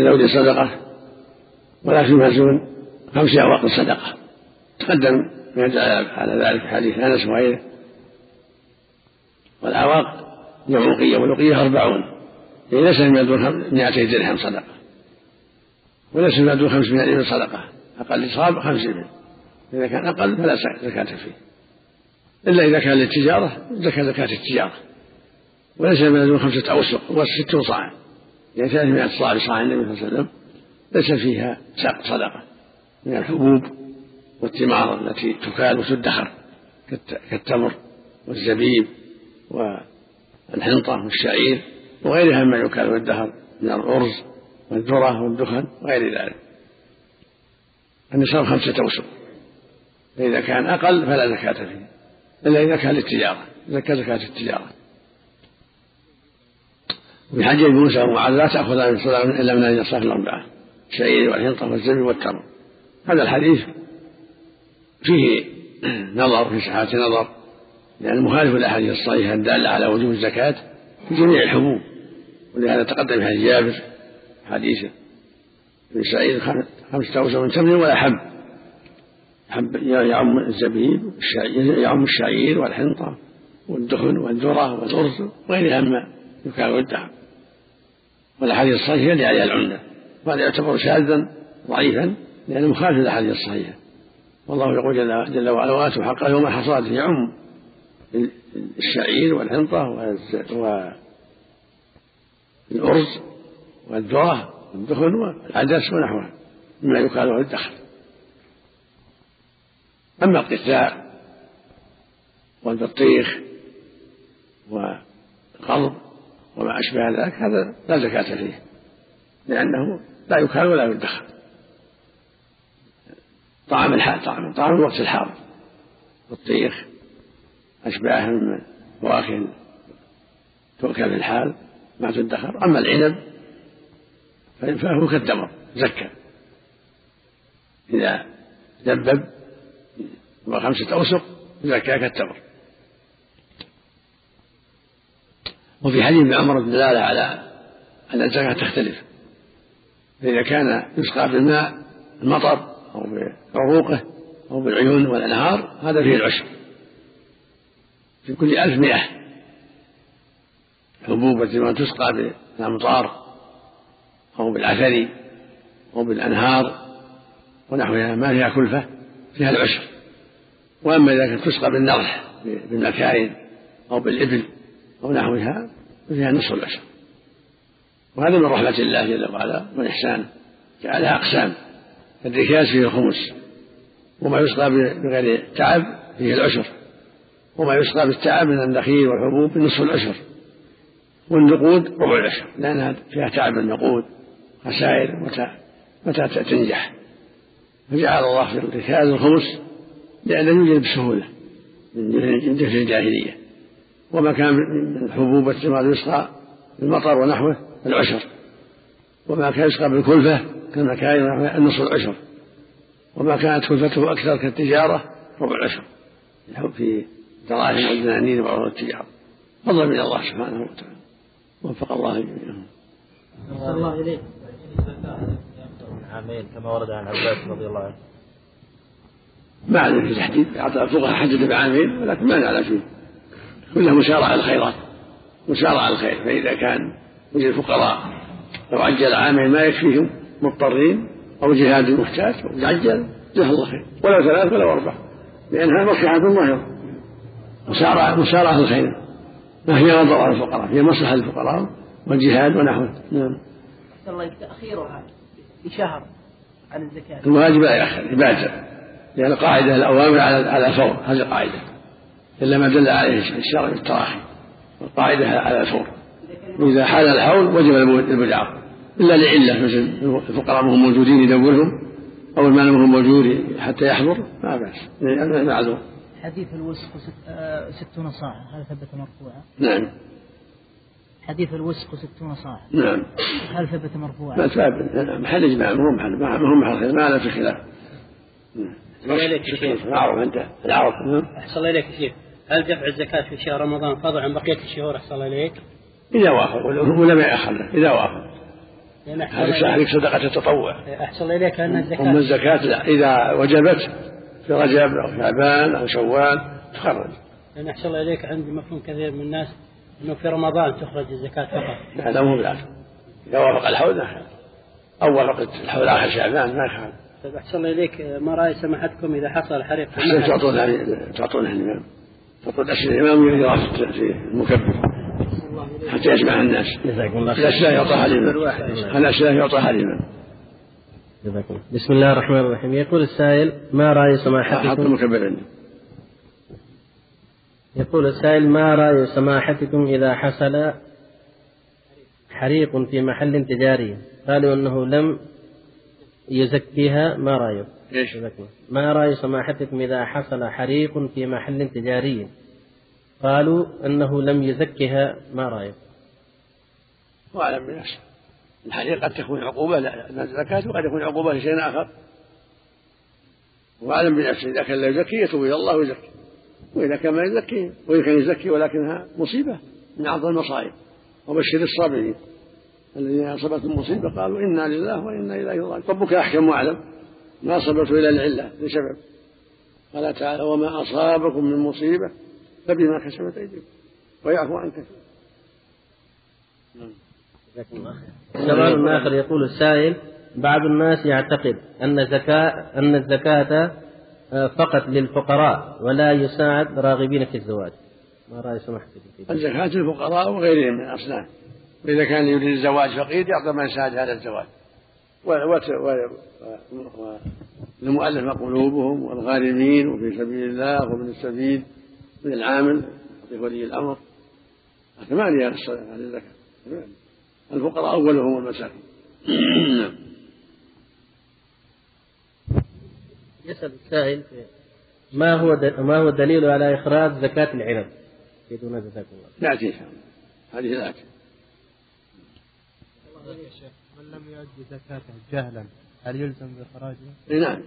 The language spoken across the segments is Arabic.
زوج صدقة ولا في مهزون خمس أواق صدقة. تقدم ما على ذلك حديث أنس وغيره. والأواق جمع وقية والوقية أربعون. يعني ليس من دون مئتي درهم صدقة. وليس من دون خمسمائة من صدقة. أقل صاب خمسمائة إذا كان أقل فلا زكاة فيه. إلا إذا كان للتجارة زكاة زكاة التجارة. وليس من دون خمسة أوسق وستون صاع. يعني ثلاثمائة صاع بصاع النبي صلى الله عليه وسلم ليس فيها صدقة من الحبوب والثمار التي تكال وتدخر كالتمر والزبيب والحنطة والشعير وغيرها مما يكال ويدخر من الأرز والذرة والدخن وغير ذلك. النصاب خمسة أوسق فإذا كان أقل فلا زكاة فيه إلا إذا كان للتجارة زكاة زكاة التجارة. حديث موسى ومعاذ لا تأخذ من صدقة إلا من الأصناف الأربعة. الشعير والحنطة والزبيب والتمر. هذا الحديث فيه نظر في صحة نظر. لأنه مخالف للأحاديث الصحيحة الدالة على وجوب الزكاة في جميع الحبوب. ولهذا تقدم حديث جابر حديثه في سعيد خمسة أوسط من تمر ولا حب. حب يعم الزبيب يعم الشعير والحنطة والدخن والذرة والأرز وغيرها مما يكال والدعم والأحاديث الصحيحة اللي عليها العمدة وهذا يعتبر شاذا ضعيفا لأنه مخالف للأحاديث الصحيحة. والله يقول جل, جل وعلا وآتوا حقه يوم حصاده يعم الشعير والحنطة والأرز والذرة والدخن والعدس ونحوها مما يكال والدخل أما القثاء والبطيخ والقلب وما أشبه ذلك هذا لا زكاة فيه لأنه لا يكال ولا يدخر. طعام الحال طعام طعام الوقت الحاضر بطيخ أشباه من فواكه تؤكل في الحال ما تدخر. أما العنب فهو كالدمر زكى. إذا دبب وخمسة أوسق زكى كالتمر وفي حديث ابن عمر دلالة على أن الزكاة تختلف. فإذا كان يسقى بالماء المطر أو بعروقه أو بالعيون والأنهار هذا فيه العشر. في كل ألف مئة. حبوب التي تسقى بالأمطار أو بالعثر أو بالأنهار ونحوها ما فيها كلفة فيها العشر. وأما إذا كانت تسقى بالنضح بالمكاين أو بالإبل أو نحوها ففيها نصف العشر وهذا من رحمة الله جل وعلا وإحسانه جعلها أقسام. الركاز فيه الخمس. وما يسقى بغير تعب فيه العشر. وما يسقى بالتعب من النخيل والحبوب نصف العشر. والنقود ربع العشر. لأنها فيها تعب النقود خسائر متى متى تنجح. فجعل الله في الركاز الخمس لأنه يوجد بسهولة من جهة الجاهلية. وما كان من الحبوب والثمار يسقى بالمطر ونحوه العشر. وما كان يسقى بالكلفة كالمكاين ونحوه النصف العشر. وما كانت كلفته أكثر كالتجارة ربع العشر. في دراهم والدنانير وعروض التجارة. فضلا من الله سبحانه وتعالى. وفق الله جميعا. الله إليك. عامين كما ورد عن عباس رضي الله عنه. ما عليه في تحديد الفقهاء حدد بعامين ولكن ما نعلم فيه. كلها مسارعة الخيرات مسارعة الخير فإذا كان يوجد فقراء لو عجل عامين ما يكفيهم مضطرين أو جهاد محتاج عجل جزاه الله خير. ولو ثلاث ولو أربع لأنها مصلحة ظاهرة مسارعة مسارعة الخير ما هي نظر على الفقراء؟ هي مصلحة الفقراء والجهاد ونحوه. نعم. الله تأخيرها بشهر عن الزكاة. الواجب لا يأخر يبادر لأن القاعدة الأوامر على على الفور هذه القاعدة. إلا ما دل عليه الشرع بالتراخي القاعدة على الفور. وإذا حال الحول وجب البدعة إلا لعلة مثل الفقراء ما هم موجودين يدورهم أو المال ما هو موجود حتى يحضر ما بأس. معذور حديث الوسق آه، ستون صاع هل ثبت مرفوعا؟ نعم. حديث الوسق ستون صاع نعم. هل ثبت مرفوعا؟ ما ثابت محل إجماع ما هو محل ما هو محل خلاف ما له في خلاف. أحسن إليك يا شيخ. العرب أنت. العرب أحسن إليك يا شيخ. هل دفع الزكاة في شهر رمضان فضل عن بقية الشهور؟ أحسن إليك؟ إذا وافق. ولا ما يأخر إذا وافق. هذه صدقة التطوع أحسن إليك. أن أما الزكاة الزكاة لا. إذا وجبت في رجب أو شعبان أو شوال تخرج. لأن أحسن إليك. عندي مفهوم كثير من الناس أنه في رمضان تخرج الزكاة فقط. هذا مو بلازم. إذا وافق الحول لا يخالف. أو وافقت الحول آخر شعبان ما يخالف طيب أحسن إليك. ما رأي سماحتكم إذا حصل حريق؟ تعطونها تعطونها الإمام تعطون أسئلة الإمام في في المكبر حتى يسمع الناس. جزاكم الله الأسئلة يعطاها الإمام الأسئلة يعطاها الإمام جزاكم الله. بسم الله الرحمن الرحيم. يقول السائل ما رأي حط سماحتكم؟ المكبر عنده يقول السائل ما رأي سماحتكم إذا حصل حريق في محل تجاري؟ قالوا أنه لم يزكيها ما رأيك؟ إيش؟ ما رأي سماحتكم إذا حصل حريق في محل تجاري؟ قالوا أنه لم يزكها ما رأيك. وأعلم بنفسه الحريق قد تكون عقوبة لا زكاة وقد يكون عقوبة لشيء آخر. وأعلم بنفسه إذا كان لا يزكي يتوب إلى الله ويزكي. وإذا كان ما يزكي وإن كان يزكي ولكنها مصيبة من أعظم المصائب. وبشر الصابرين. الذين أصابتهم مصيبة قالوا إنا لله وإنا إليه راجعون. ربك أحكم وأعلم. ما أصابته إلا العلة لسبب قال تعالى وما أصابكم من مصيبة فبما كسبت أيديكم. ويعفو عن كثير. جزاكم الله خير. سؤال آخر يقول السائل بعض الناس يعتقد أن زكاة أن الزكاة آه، فقط للفقراء ولا يساعد راغبين في الزواج. ما رأي ذلك؟ الزكاة للفقراء وغيرهم من الأصناف وإذا كان يريد الزواج فقير يعطى من يساعد هذا الزواج و- وت- و- و- والمؤلف قلوبهم والغارمين وفي سبيل الله وابن السبيل من العامل يعطيه ولي الأمر ثمانية على الزكاة. الفقراء أولهم المساكين نعم يسأل السائل ما هو ما هو الدليل على إخراج زكاة العنب؟ يريدون جزاكم الله. نأتي إن شاء الله هذه نأتي من لم يؤدي زكاته جهلا هل يلزم بإخراجها؟ نعم.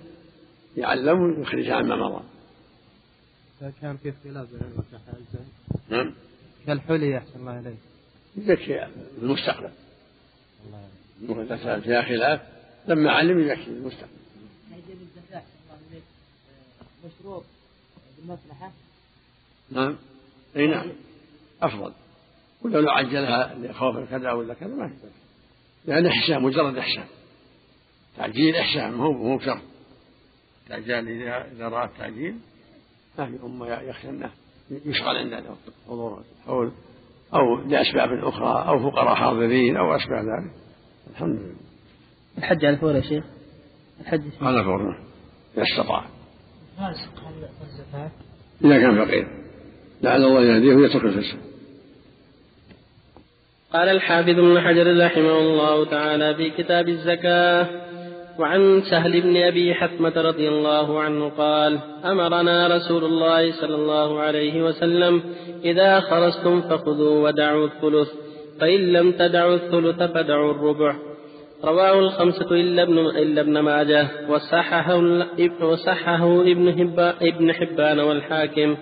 يعلم ويخرج عما مضى. إذا كان في خلاف بين يلزم نعم. كالحلي أحسن الله إليك يزكي في المستقبل. الله يعلم. إذا كان فيها خلاف لما علم يزكي في المستقبل. آه، مشروط بالمصلحة؟ نعم. إي نعم. أفضل. ولو لو عجلها لخوف كذا ولا كذا ما في لأن احسان مجرد احسان تعجيل احسان مو مو بشرط تعجيل اذا إذا راى التعجيل ما في امه يخشى انه يشغل عند حضور. الحول أو لأسباب أخرى أو فقراء حاضرين أو اشبه ذلك. الحمد لله. الحج على الفور يا شيخ. الحج على فور. إذا استطاع. فاسق هل الزكاة؟ إذا كان فقير. لعل الله يهديه ويترك الفسق قال الحافظ ابن حجر رحمه الله تعالى في كتاب الزكاة وعن سهل بن أبي حثمة رضي الله عنه قال أمرنا رسول الله صلى الله عليه وسلم إذا خرجتم فخذوا ودعوا الثلث فإن لم تدعوا الثلث فدعوا الربع. رواه الخمسة إلا ابن إلا ابن ماجه وصححه ابن حبان ابن حبان والحاكم.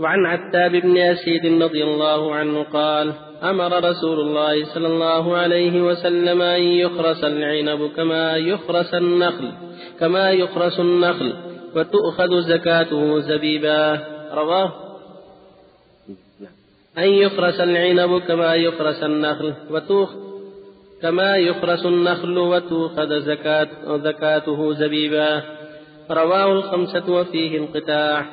وعن عتاب بن أسيد رضي الله عنه قال أمر رسول الله صلى الله عليه وسلم أن يخرس العنب كما يخرس النخل كما يخرس النخل وتؤخذ زكاته زبيبا. رواه أن يخرس العنب كما يخرس النخل وتؤخ كما يخرس النخل وتؤخذ زكاته زبيبا. رواه الخمسة وفيه انقطاع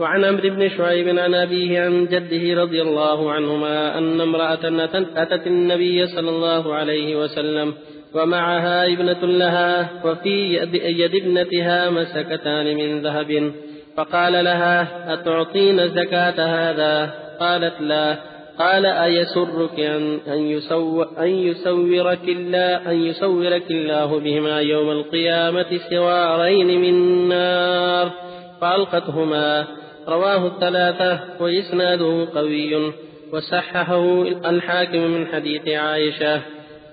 وعن عمرو بن شعيب عن أبيه عن جده رضي الله عنهما أن امرأة أتت- النبي صلى الله عليه وسلم ومعها ابنة لها وفي يد يد ابنتها مسكتان من ذهب فقال لها أتعطين زكاة هذا؟ قالت لا. قال أيسرك أن أن, يسو أن يسورك الله أن يسورك الله بهما يوم القيامة سوارين من نار فألقتهما. رواه الثلاثة وإسناده قوي وصححه الحاكم من حديث عائشة.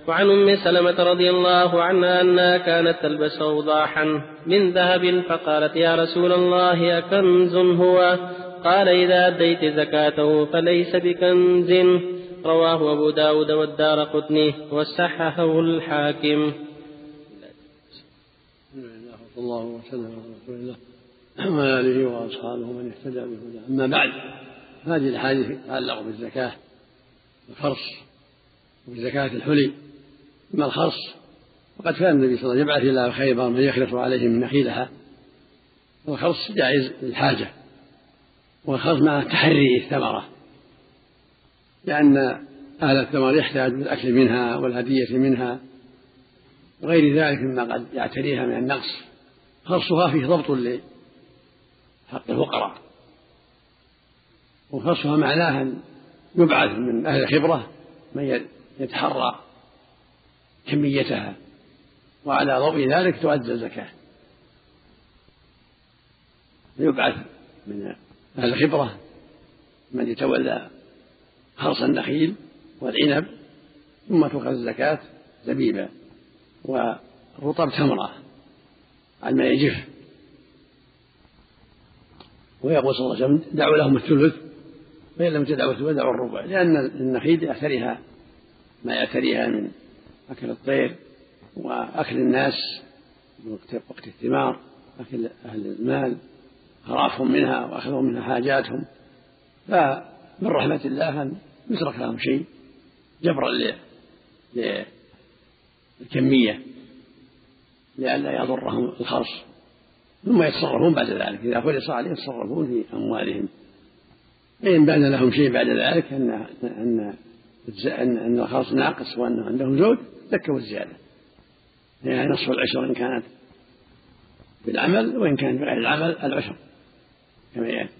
وعن أم سلمة رضي الله عنها أنها كانت تلبس أوضاحا من ذهب فقالت يا رسول الله أكنز هو؟ قال إذا أديت زكاته فليس بكنز. رواه أبو داود والدار قطني وصححه الحاكم. صلى الله وسلم على رسول الله وعلى آله وأصحابه من اهتدى بهداه. أما بعد هذه الأحاديث تتعلق بالزكاة الخرص وبزكاه الحلي. أما الخرص وقد كان النبي صلى الله عليه وسلم يبعث إلى خيبر من يخلص عليه من نخيلها. والخرص جائز للحاجة والخرص مع تحري الثمرة لأن أهل الثمر يحتاج بالأكل منها والهدية منها وغير ذلك مما قد يعتريها من النقص. خرصها فيه ضبط لحق الفقراء. وخرصها معناها أن يبعث من أهل الخبرة من يتحرى كميتها وعلى ضوء ذلك تؤدى الزكاة. يبعث من أهل الخبرة من يتولى خرص النخيل والعنب ثم تؤخذ الزكاة زبيبا. والرطب تمرة على ما يجف ويقول صلى الله عليه وسلم دعوا لهم الثلث فإن لم تدعوا الثلث دعوا الربع. لأن النخيل يعتريها ما يعتريها من أكل الطير وأكل الناس وقت الثمار أكل أهل المال خرافهم منها وأخذهم منها حاجاتهم. فمن رحمة الله أن يترك لهم شيء جبرا الكمية لئلا يضرهم الخرص. ثم يتصرفون بعد ذلك. إذا خلص عليهم يتصرفون في أموالهم. فإن بان لهم شيء بعد ذلك أن أن أن أن الخرص ناقص وأن عندهم زوج ذكوا الزيادة. يعني نصف العشر إن كانت بالعمل وإن كان بغير العمل العشر. كما يأتي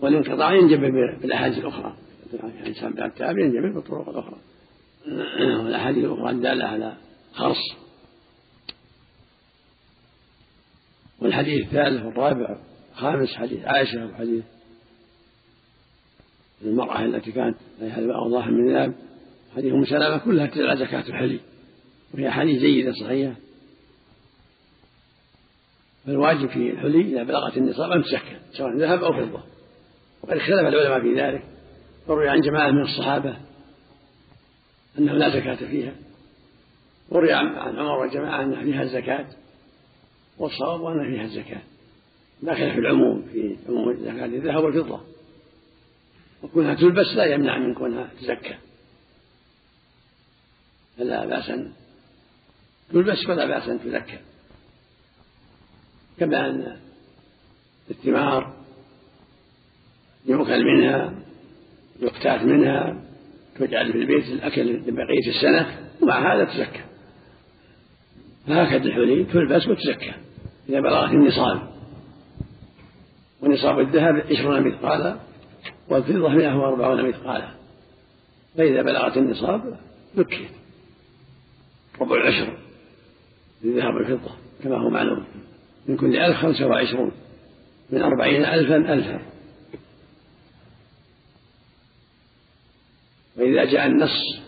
والانقطاع ينجبر بالأحاديث الأخرى. الإنسان بالتاب ينجبر بالطرق الأخرى. والأحاديث الأخرى الدالة على خرص. والحديث الثالث والرابع خامس حديث عائشة وحديث المرأة التي كانت عليها أوضاح من ذهب حديث أم سلمة كلها تدل على زكاة الحلي. وهي حديث جيدة صحيحة. فالواجب في الحلي إذا بلغت النصاب أن تزكى سواء ذهب أو فضة. وقد اختلف العلماء في ذلك وروي عن جماعة من الصحابة أنه لا زكاة فيها. وروي عن عمر وجماعة أن فيها الزكاة والصواب أن فيها الزكاة داخل في العموم في عموم زكاة الذهب والفضة وكونها تلبس لا يمنع من كونها تزكى. فلا بأس أن تلبس ولا بأس أن تزكى. كما أن الثمار يؤكل منها يقتات منها تجعل في البيت الأكل لبقية السنة ومع هذا تزكى. فهكذا الحلي تلبس وتزكى. إذا بلغت النصاب. ونصاب الذهب عشرون مثقالا والفضة مئة وأربعون مثقالا. فإذا بلغت النصاب زكيت ربع العشر. للذهب والفضة كما هو معلوم. من كل ألف خمسة وعشرون. من أربعين ألفا ألفا. وإذا جاء النص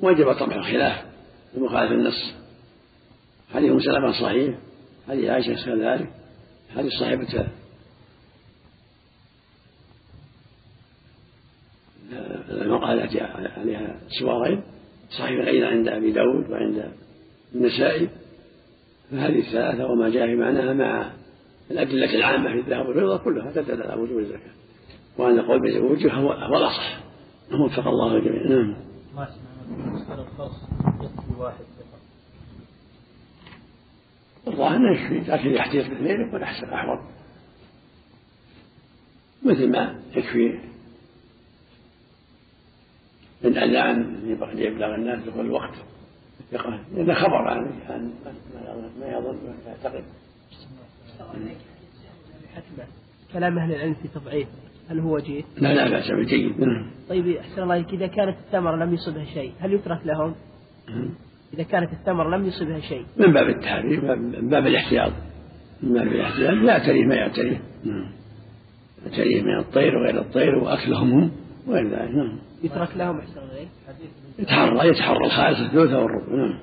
وجب طبع الخلاف بمخالف النص حديث سلمة صحيح؟ حديث عائشة كذلك حديث صاحبة المرأة التي عليها سوارين صحيح أيضا عند أبي داود وعند النسائي. فهذه الثلاثة وما جاء في معناها مع الأدلة العامة في الذهب والفضة كلها تدل على وجوب الزكاة. وأن القول بوجوبها هو الأصح. وفق الله الجميع. نعم. الظاهر انه يكفي لكن يحتيط باثنين يكون أحسن أحوط. مثل ما يكفي. من الاذان ليبلغ الناس دخول الوقت. لأن خبر عن ما يظن يعتقد. كلام أهل العلم في تضعيف. هل هو وجيه؟ لا لا بأس به جيد. طيب أحسن الله إذا كانت الثمرة لم يصبها شيء هل يترك لهم؟ إذا كانت الثمرة لم يصبها شيء. من باب التحريم من باب الاحتياط. من باب الاحتياط. يعتريه ما يعتريه نعم. يعتريه من الطير وغير الطير وأكلهم هم وغير ذلك. نعم. يترك لهم أحسن الله يتحرى يتحرى. الخالص الثلث والربع. نعم.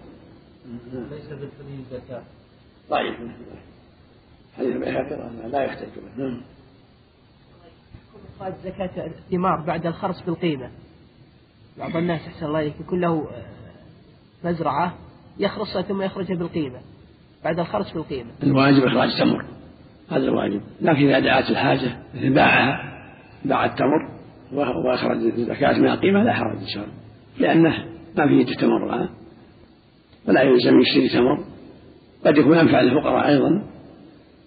ليس بالحلي زكاة طيب. حديث البيهقي لا يحتاج به نعم. إخراج زكاة الثمار بعد الخرص بالقيمة. بعض الناس أحسن الله إليك يكون له مزرعة يخرصها ثم يخرجها بالقيمة بعد الخرص بالقيمة. الواجب إخراج تمر هذا الواجب. لكن إذا دعت الحاجة مثل باعها باع التمر وأخرج الزكاة من القيمة لا حرج إن شاء الله. لأنه ما فيه تمر ولا يلزم يشتري تمر قد يكون أنفع للفقراء أيضا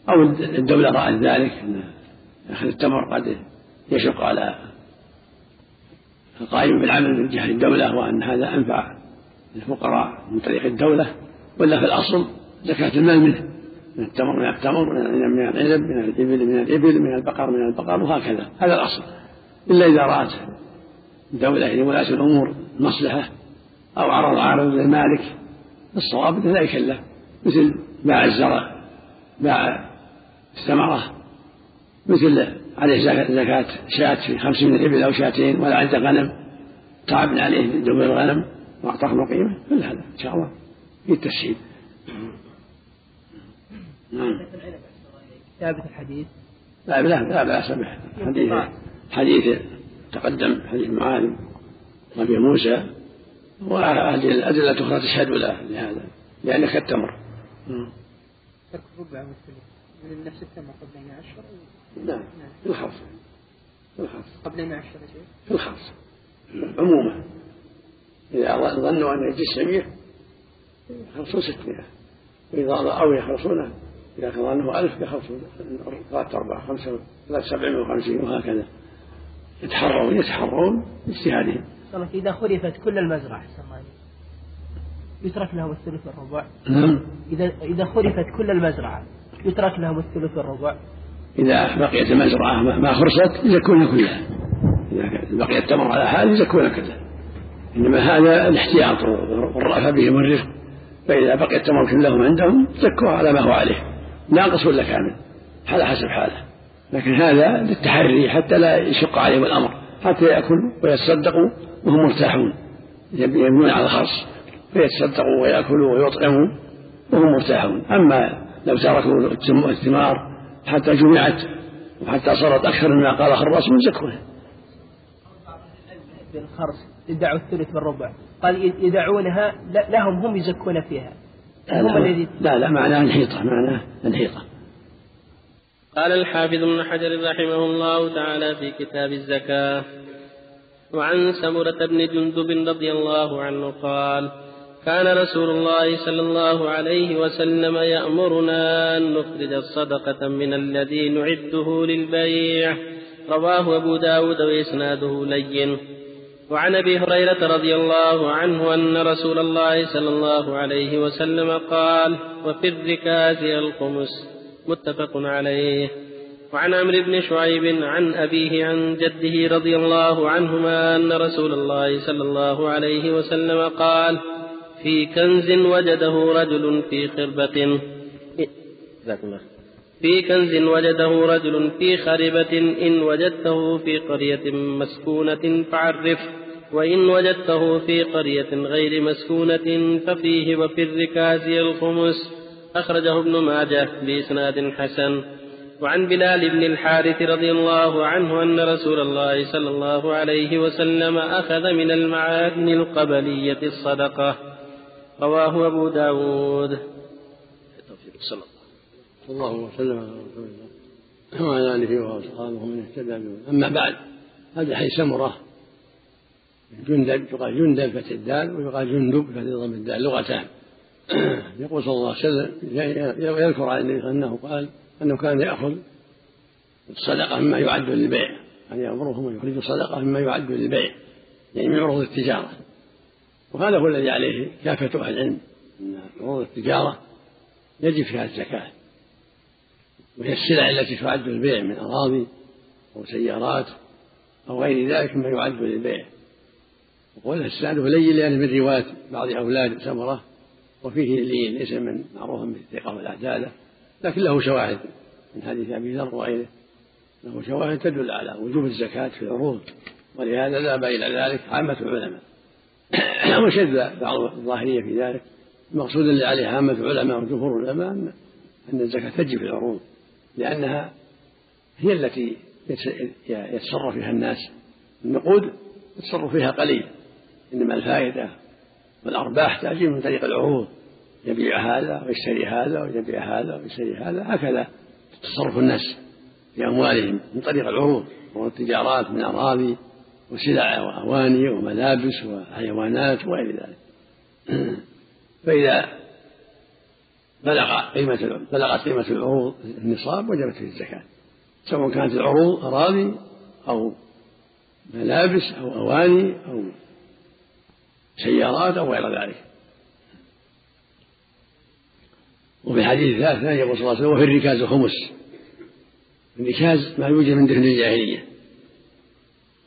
أو الدولة رأت ذلك أن أخذ التمر قد يشق على القائم بالعمل من جهة الدولة وأن هذا أنفع للفقراء من طريق الدولة ولا في الأصل زكاة المال منه من التمر من التمر من العنب من الإبل من الإبل من البقر من البقر وهكذا. هذا الأصل. إلا إذا رأت الدولة لولاة الأمور مصلحة أو عرض عارض للمالك الصواب لا يكلف مثل باع الزرع باع الثمرة مثل عليه زكاة شاة في خمس من الإبل أو شاتين ولا عنده غنم تعبنا عليه من دبر الغنم. وأعطاه قيمة كل هذا إن شاء الله. في التسهيل نعم. ثابت الحديث؟ لا لا لا بأس به. حديث حديث تقدم حديث معاذ وابي موسى وهذه الأدلة الأخرى تشهد له لهذا لأنك التمر ترك ربع من نفس التمر قبل 110 نعم في الخاص. في الخاص. قبل 110 في الخاص. عموما. إذا ظنوا أن الجيش سميع يخلصون 600 وإذا أو يخلصونه إذا كان ظنه ألف يخلصون ثلاثة أربعة خمسة ثلاثة سبعين وخمسين وهكذا. يتحرون يتحرون باجتهادهم. إذا خرفت كل المزرعة يترك لهم الثلث والربع. نعم. إذا إذا خرفت كل المزرعة يترك لهم الثلث والربع. إذا بقيت المزرعة ما خرصت يزكون كلها. إذا بقي التمر على حال يزكون كلها. إنما هذا الاحتياط والرأفة بهم الرفق فإذا بقي التمر كلهم عندهم زكوه على ما هو عليه. ناقص ولا كامل؟ على حسب حاله. لكن هذا للتحري حتى لا يشق عليهم الأمر. حتى يأكلوا ويتصدقوا وهم مرتاحون. يبنون على الخرص فيتصدقوا ويأكلوا ويطعموا وهم مرتاحون. أما لو تركوا الثمار حتى جمعت وحتى صارت أكثر مما قال خراس من زكوها. بالخرص يدعوا الثلث بالربع. قال يدعونها لهم هم يزكون فيها. هم الذي لا لا معناه انحيطة معناه انحيطة قال الحافظ ابن حجر رحمه الله تعالى في كتاب الزكاة وعن سمرة بن جندب رضي الله عنه قال كان رسول الله صلى الله عليه وسلم يأمرنا أن نخرج الصدقة من الذي نعده للبيع. رواه أبو داود وإسناده لين. وعن أبي هريرة رضي الله عنه أن رسول الله صلى الله عليه وسلم قال وفي الركاز الخمس متفق عليه. وعن عمرو بن شعيب عن أبيه عن جده رضي الله عنهما أن رسول الله صلى الله عليه وسلم قال في كنز وجده رجل في خربة. في كنز وجده رجل في خربة إن وجدته في قرية مسكونة فعرف. وإن وجدته في قرية غير مسكونة ففيه وفي الركاز الخمس. أخرجه ابن ماجه بإسناد حسن. وعن بلال بن الحارث رضي الله عنه أن رسول الله صلى الله عليه وسلم أخذ من المعادن القبلية الصدقة. رواه أبو داود. الله وسلم على رسول الله وعلى آله وأصحابه من اهتدى أما بعد هذا حي سمرة. جندب يقال جندب فتح الدال ويقال جندب فتح ضم الدال لغتان. يقول صلى الله عليه وسلم يذكر عن النبي أنه قال أنه كان يأخذ الصدقه مما يعد للبيع يعني يأمرهم أن يخرجوا الصدقه مما يعد للبيع يعني من عروض التجارة. وهذا هو الذي عليه كافة أهل العلم أن عروض التجارة يجب فيها الزكاة. وهي السلع التي تعد للبيع من أراضي أو سيارات أو غير ذلك مما يعد للبيع. وقول السعد لين لأن من رواية بعض أولاد سمرة وفيه لين ليس من معروف بالثقة والعدالة لكن له شواهد من حديث أبي ذر وغيره. له شواهد تدل على وجوب الزكاة في العروض ولهذا ذهب إلى ذلك عامة العلماء. وشد بعض الظاهرية في ذلك المقصود الذي عليه عامة العلماء وجمهور العلماء أن الزكاة تجب في العروض لأنها هي التي يتصرف فيها الناس. النقود يتصرف فيها قليل. إنما الفائدة والأرباح تأتي من طريق العروض يبيع هذا ويشتري هذا ويبيع هذا ويشتري هذا هكذا تصرف الناس في أموالهم من طريق العروض والتجارات من أراضي وسلع وأواني وملابس وحيوانات وغير ذلك. فإذا بلغ قيمة بلغت قيمة العروض النصاب وجبت فيه الزكاة. سواء كانت العروض أراضي أو ملابس أو أواني أو سيارات أو غير ذلك. وفي الحديث الثالث يقول صلى الله عليه وسلم وفي الركاز خمس. الركاز ما يوجد من دفن الجاهلية.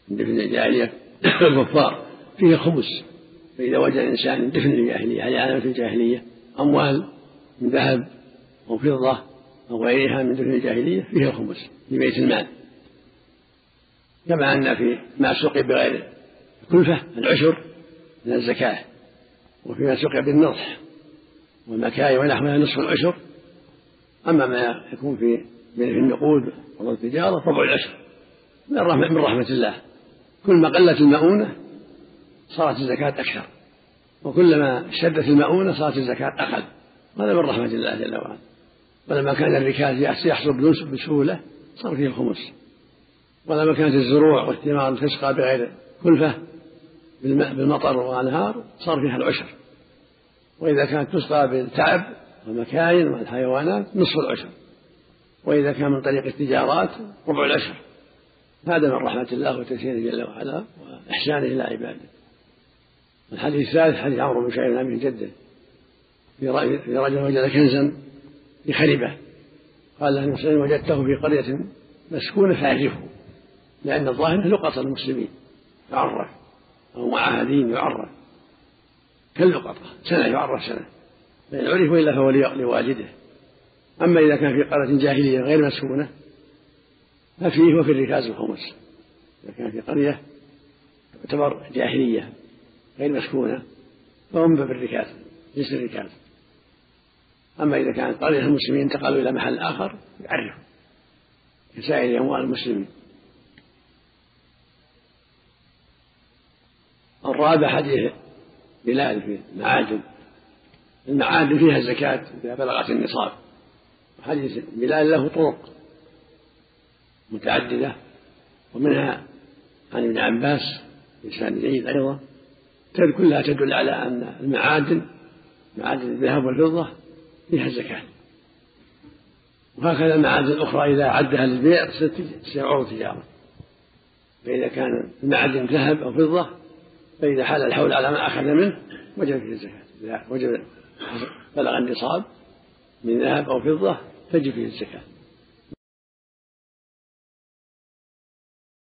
من دفن الجاهلية الكفار. فيه خمس. فإذا وجد الإنسان دفن الجاهلية هذه علامة الجاهلية؟ أموال من ذهب أو فضة أو غيرها من دفن الجاهلية فيها الخمس في بيت المال. كما أن في ما سقي بغير كلفة العشر من الزكاة. وفيما سقي بالنضح والمكاي ونحوها نصف العشر. أما ما يكون في في النقود والتجارة ربع العشر من رحمة, من رحمة الله. كل ما قلت المؤونة صارت الزكاة أكثر. وكلما اشتدت المؤونة صارت الزكاة أقل. هذا من رحمة الله جل وعلا. ولما كان الركاز يحصل بسهولة صار فيه الخمس. ولما كانت الزروع والثمار تسقى بغير كلفة بالمطر والأنهار صار فيها العشر. وإذا كانت تسقى بالتعب والمكاين والحيوانات نصف العشر. وإذا كان من طريق التجارات ربع العشر. هذا من رحمة الله وتيسيره جل وعلا وإحسانه إلى عباده. الحديث الثالث حديث عمرو بن شعيب عن جده في رجل وجد كنزا بخربة. قال له المسلمين وجدته في قرية مسكونة فأعرفه لأن الظاهر لقطة المسلمين. يعرف أو معاهدين يعرف كاللقطة سنة يعرف سنة. فإن عرف إلا فهو لواجده أما إذا كان في قرية جاهلية غير مسكونة ففيه وفي الركاز الخمس إذا كان في قرية تعتبر جاهلية غير مسكونة فهم باب الركاز جنس الركاز. أما إذا كانت قرية المسلمين انتقلوا إلى محل آخر يعرف كسائر أموال المسلمين. الرابع حديث بلال في المعادن المعادن فيها الزكاة إذا بلغت النصاب. حديث بلال له طرق متعددة ومنها عن ابن عباس لسان جيد أيضا. كلها تدل على أن المعادن معادن الذهب والفضة فيها الزكاة وهكذا المعادن الأخرى إذا عدها للبيع عروض تجارة. فإذا كان المعادن ذهب أو فضة فإذا حال الحول على ما أخذ منه وجب فيه الزكاة. إذا وجب بلغ النصاب من ذهب أو فضة تجب فيه الزكاة.